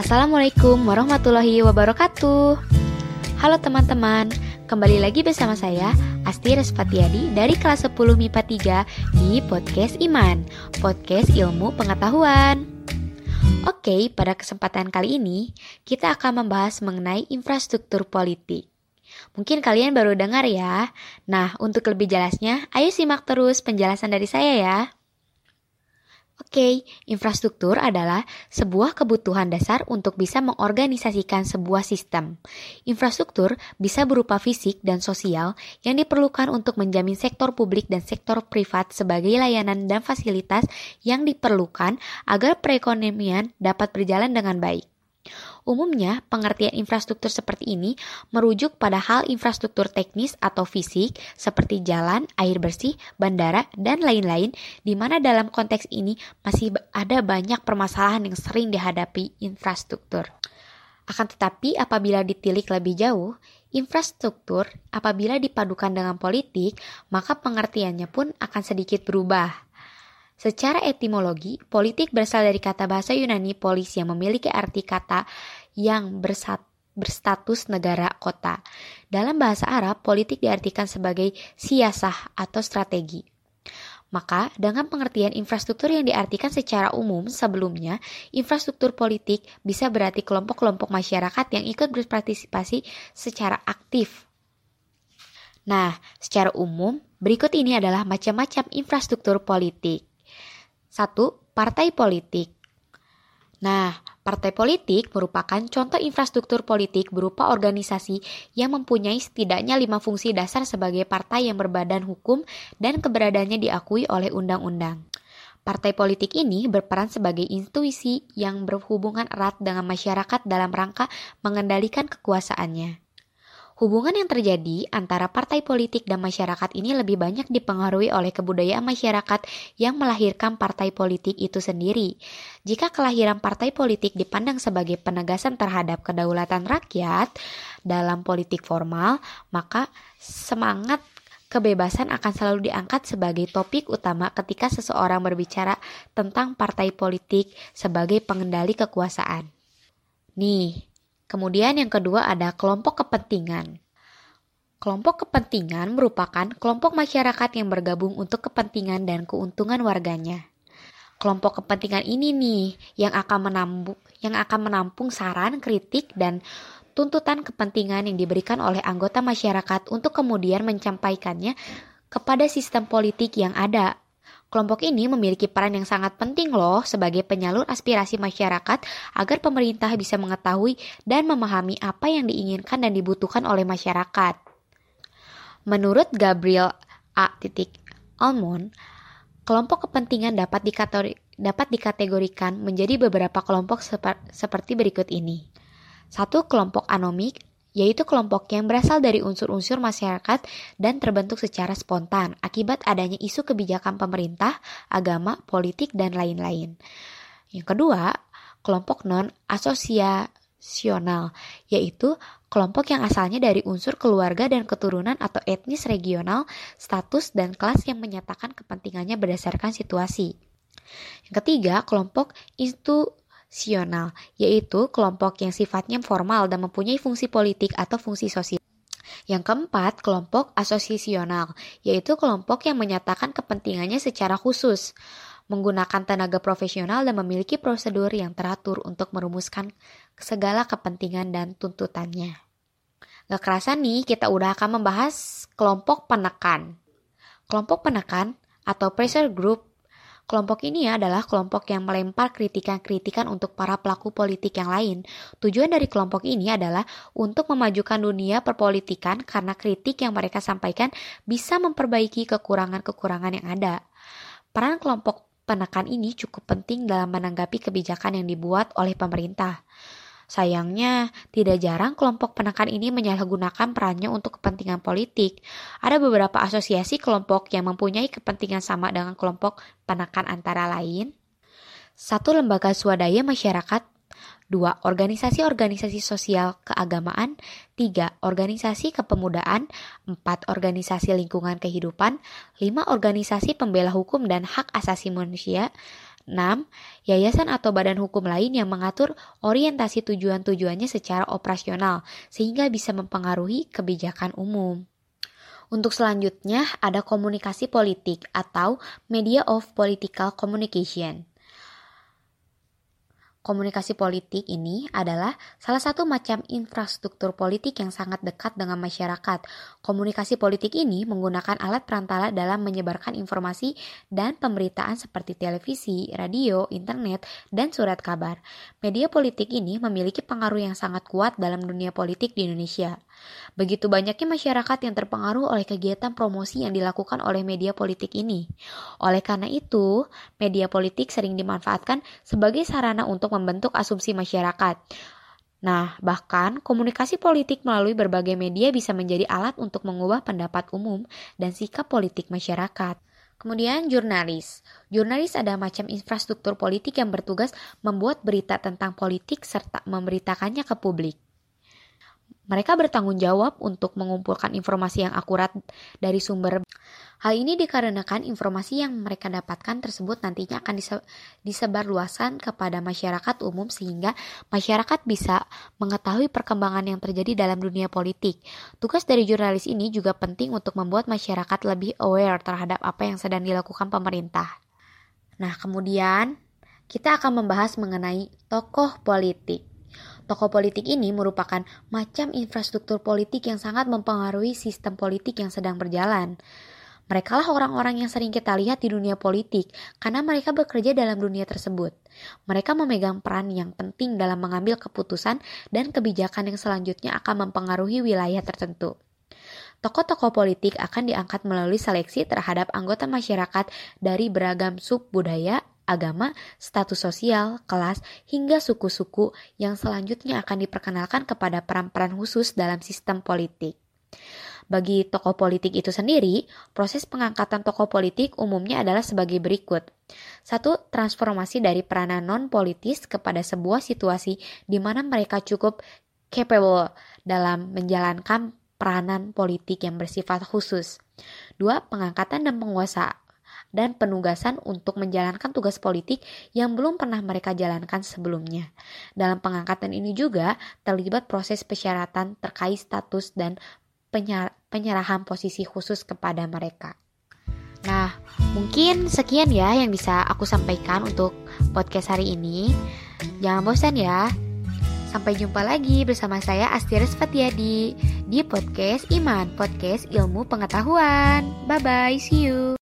Assalamualaikum warahmatullahi wabarakatuh. Halo teman-teman, kembali lagi bersama saya Asti Respatiadi dari kelas 10 MIPA 3 di Podcast Iman, podcast ilmu pengetahuan. Oke, pada kesempatan kali ini kita akan membahas mengenai infrastruktur politik. Mungkin kalian baru dengar ya. Nah, untuk lebih jelasnya, ayo simak terus penjelasan dari saya ya. Oke, infrastruktur adalah sebuah kebutuhan dasar untuk bisa mengorganisasikan sebuah sistem. Infrastruktur bisa berupa fisik dan sosial yang diperlukan untuk menjamin sektor publik dan sektor privat sebagai layanan dan fasilitas yang diperlukan agar perekonomian dapat berjalan dengan baik. Umumnya, pengertian infrastruktur seperti ini merujuk pada hal infrastruktur teknis atau fisik seperti jalan, air bersih, bandara, dan lain-lain, di mana dalam konteks ini masih ada banyak permasalahan yang sering dihadapi infrastruktur. Akan tetapi, apabila ditilik lebih jauh, infrastruktur apabila dipadukan dengan politik, maka pengertiannya pun akan sedikit berubah. Secara etimologi, politik berasal dari kata bahasa Yunani polis yang memiliki arti kata yang bersat, berstatus negara kota. Dalam bahasa Arab, politik diartikan sebagai siasah atau strategi. Maka, dengan pengertian infrastruktur yang diartikan secara umum sebelumnya, infrastruktur politik bisa berarti kelompok-kelompok masyarakat yang ikut berpartisipasi secara aktif. Nah, secara umum, berikut ini adalah macam-macam infrastruktur politik. 1. Partai politik. Nah, partai politik merupakan contoh infrastruktur politik berupa organisasi yang mempunyai setidaknya lima fungsi dasar sebagai partai yang berbadan hukum dan keberadaannya diakui oleh undang-undang. Partai politik ini berperan sebagai intuisi yang berhubungan erat dengan masyarakat dalam rangka mengendalikan kekuasaannya. Hubungan yang terjadi antara partai politik dan masyarakat ini lebih banyak dipengaruhi oleh kebudayaan masyarakat yang melahirkan partai politik itu sendiri. Jika kelahiran partai politik dipandang sebagai penegasan terhadap kedaulatan rakyat dalam politik formal, maka semangat kebebasan akan selalu diangkat sebagai topik utama ketika seseorang berbicara tentang partai politik sebagai pengendali kekuasaan. Nih, Kemudian yang kedua ada kelompok kepentingan. Kelompok kepentingan merupakan kelompok masyarakat yang bergabung untuk kepentingan dan keuntungan warganya. Kelompok kepentingan ini nih yang akan menampung yang akan menampung saran, kritik dan tuntutan kepentingan yang diberikan oleh anggota masyarakat untuk kemudian menyampaikannya kepada sistem politik yang ada Kelompok ini memiliki peran yang sangat penting loh sebagai penyalur aspirasi masyarakat agar pemerintah bisa mengetahui dan memahami apa yang diinginkan dan dibutuhkan oleh masyarakat. Menurut Gabriel A. Almond, kelompok kepentingan dapat, dapat dikategorikan menjadi beberapa kelompok seperti berikut ini. Satu kelompok anomik yaitu kelompok yang berasal dari unsur-unsur masyarakat dan terbentuk secara spontan akibat adanya isu kebijakan pemerintah, agama, politik, dan lain-lain. Yang kedua, kelompok non-asosiasional, yaitu kelompok yang asalnya dari unsur keluarga dan keturunan atau etnis regional, status, dan kelas yang menyatakan kepentingannya berdasarkan situasi. Yang ketiga, kelompok itu sional, yaitu kelompok yang sifatnya formal dan mempunyai fungsi politik atau fungsi sosial. Yang keempat, kelompok asosiasional, yaitu kelompok yang menyatakan kepentingannya secara khusus, menggunakan tenaga profesional dan memiliki prosedur yang teratur untuk merumuskan segala kepentingan dan tuntutannya. Gak kerasa nih, kita udah akan membahas kelompok penekan. Kelompok penekan atau pressure group Kelompok ini adalah kelompok yang melempar kritikan-kritikan untuk para pelaku politik yang lain. Tujuan dari kelompok ini adalah untuk memajukan dunia perpolitikan karena kritik yang mereka sampaikan bisa memperbaiki kekurangan-kekurangan yang ada. Peran kelompok penekan ini cukup penting dalam menanggapi kebijakan yang dibuat oleh pemerintah. Sayangnya, tidak jarang kelompok penekan ini menyalahgunakan perannya untuk kepentingan politik. Ada beberapa asosiasi kelompok yang mempunyai kepentingan sama dengan kelompok penekan antara lain. Satu lembaga swadaya masyarakat dua Organisasi-organisasi sosial keagamaan tiga Organisasi kepemudaan empat Organisasi lingkungan kehidupan lima Organisasi pembela hukum dan hak asasi manusia 6. Yayasan atau badan hukum lain yang mengatur orientasi tujuan-tujuannya secara operasional sehingga bisa mempengaruhi kebijakan umum. Untuk selanjutnya ada komunikasi politik atau media of political communication. Komunikasi politik ini adalah salah satu macam infrastruktur politik yang sangat dekat dengan masyarakat. Komunikasi politik ini menggunakan alat perantara dalam menyebarkan informasi dan pemberitaan seperti televisi, radio, internet, dan surat kabar. Media politik ini memiliki pengaruh yang sangat kuat dalam dunia politik di Indonesia. Begitu banyaknya masyarakat yang terpengaruh oleh kegiatan promosi yang dilakukan oleh media politik ini. Oleh karena itu, media politik sering dimanfaatkan sebagai sarana untuk membentuk asumsi masyarakat. Nah, bahkan komunikasi politik melalui berbagai media bisa menjadi alat untuk mengubah pendapat umum dan sikap politik masyarakat. Kemudian jurnalis. Jurnalis adalah macam infrastruktur politik yang bertugas membuat berita tentang politik serta memberitakannya ke publik. Mereka bertanggung jawab untuk mengumpulkan informasi yang akurat dari sumber. Hal ini dikarenakan informasi yang mereka dapatkan tersebut nantinya akan disebarluaskan kepada masyarakat umum sehingga masyarakat bisa mengetahui perkembangan yang terjadi dalam dunia politik. Tugas dari jurnalis ini juga penting untuk membuat masyarakat lebih aware terhadap apa yang sedang dilakukan pemerintah. Nah, kemudian kita akan membahas mengenai tokoh politik. Tokoh politik ini merupakan macam infrastruktur politik yang sangat mempengaruhi sistem politik yang sedang berjalan. Mereka lah orang-orang yang sering kita lihat di dunia politik karena mereka bekerja dalam dunia tersebut. Mereka memegang peran yang penting dalam mengambil keputusan dan kebijakan yang selanjutnya akan mempengaruhi wilayah tertentu. Tokoh-tokoh politik akan diangkat melalui seleksi terhadap anggota masyarakat dari beragam sub budaya, agama, status sosial, kelas, hingga suku-suku yang selanjutnya akan diperkenalkan kepada peran-peran khusus dalam sistem politik. Bagi tokoh politik itu sendiri, proses pengangkatan tokoh politik umumnya adalah sebagai berikut. Satu, transformasi dari peranan non-politis kepada sebuah situasi di mana mereka cukup capable dalam menjalankan peranan politik yang bersifat khusus. Dua, pengangkatan dan penguasa dan penugasan untuk menjalankan tugas politik yang belum pernah mereka jalankan sebelumnya. Dalam pengangkatan ini juga terlibat proses persyaratan terkait status dan penyerahan posisi khusus kepada mereka. Nah, mungkin sekian ya yang bisa aku sampaikan untuk podcast hari ini. Jangan bosan ya. Sampai jumpa lagi bersama saya Astiris Fatiadi di podcast Iman, podcast ilmu pengetahuan. Bye bye, see you.